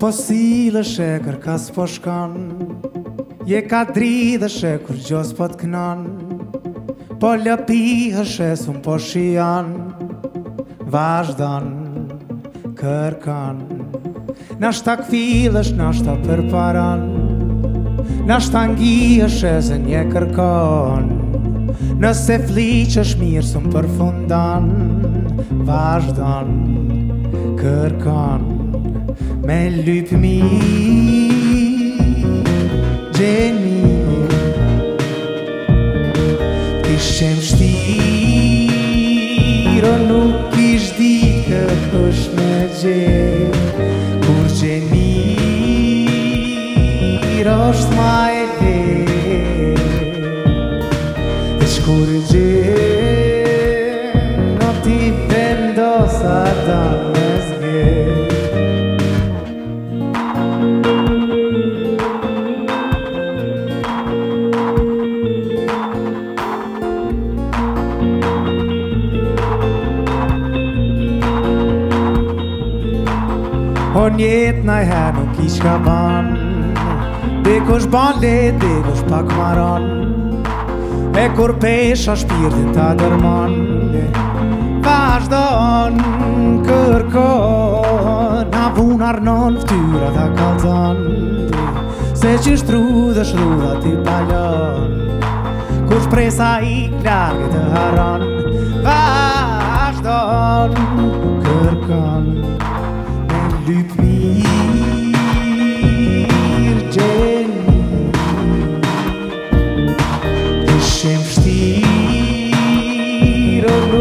Po si dhe shekër ka s'po shkon Je ka dri dhe shekër gjos po t'knon Po lëpi hë s'un po shian Vazhdan, kërkan Nash ta këfilësh, nash ta përparan Nash ta ngi hë shesën kërkon Nëse fliqësh mirë së më përfundan Vazhdan, kërkan Me lypë mi Gjeni Ti shem shtirë O nuk ish di këtë është me gjenë Kur gjeni Mirë është ma e te Dhe shkur gjenë Në ti pëndosa danë O njetë na i herë nuk i shka ban Dhe kush ban le, dhe kush pak maran E kur pesha shpirtin ta dërman Vash don, kërkon Na vun arnon, ftyra dhe kalzon Se që shtru dhe shru dhe ti palon Kur shpresa i klarë të haron Vash don, kërkon Deixem vestir ou oh, nu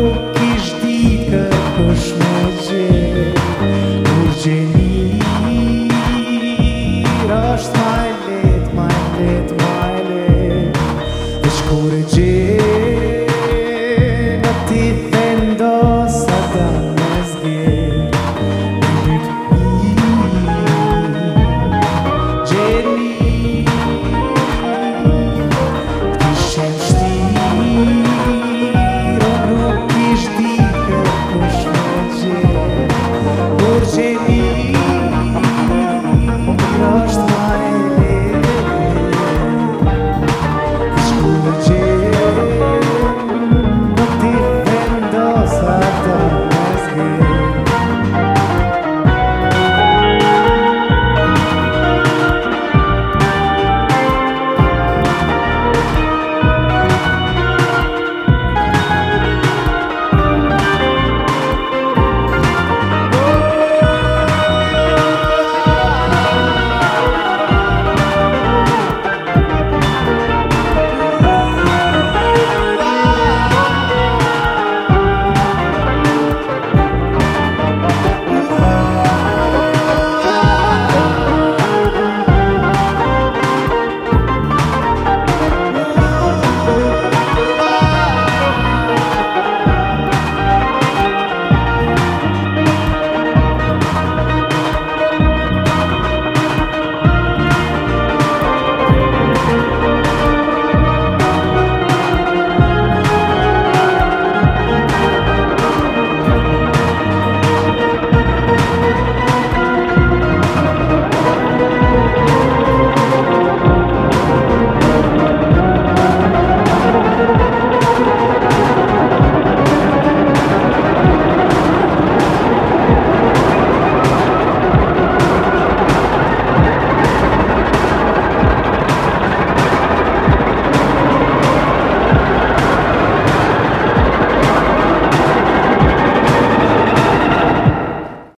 City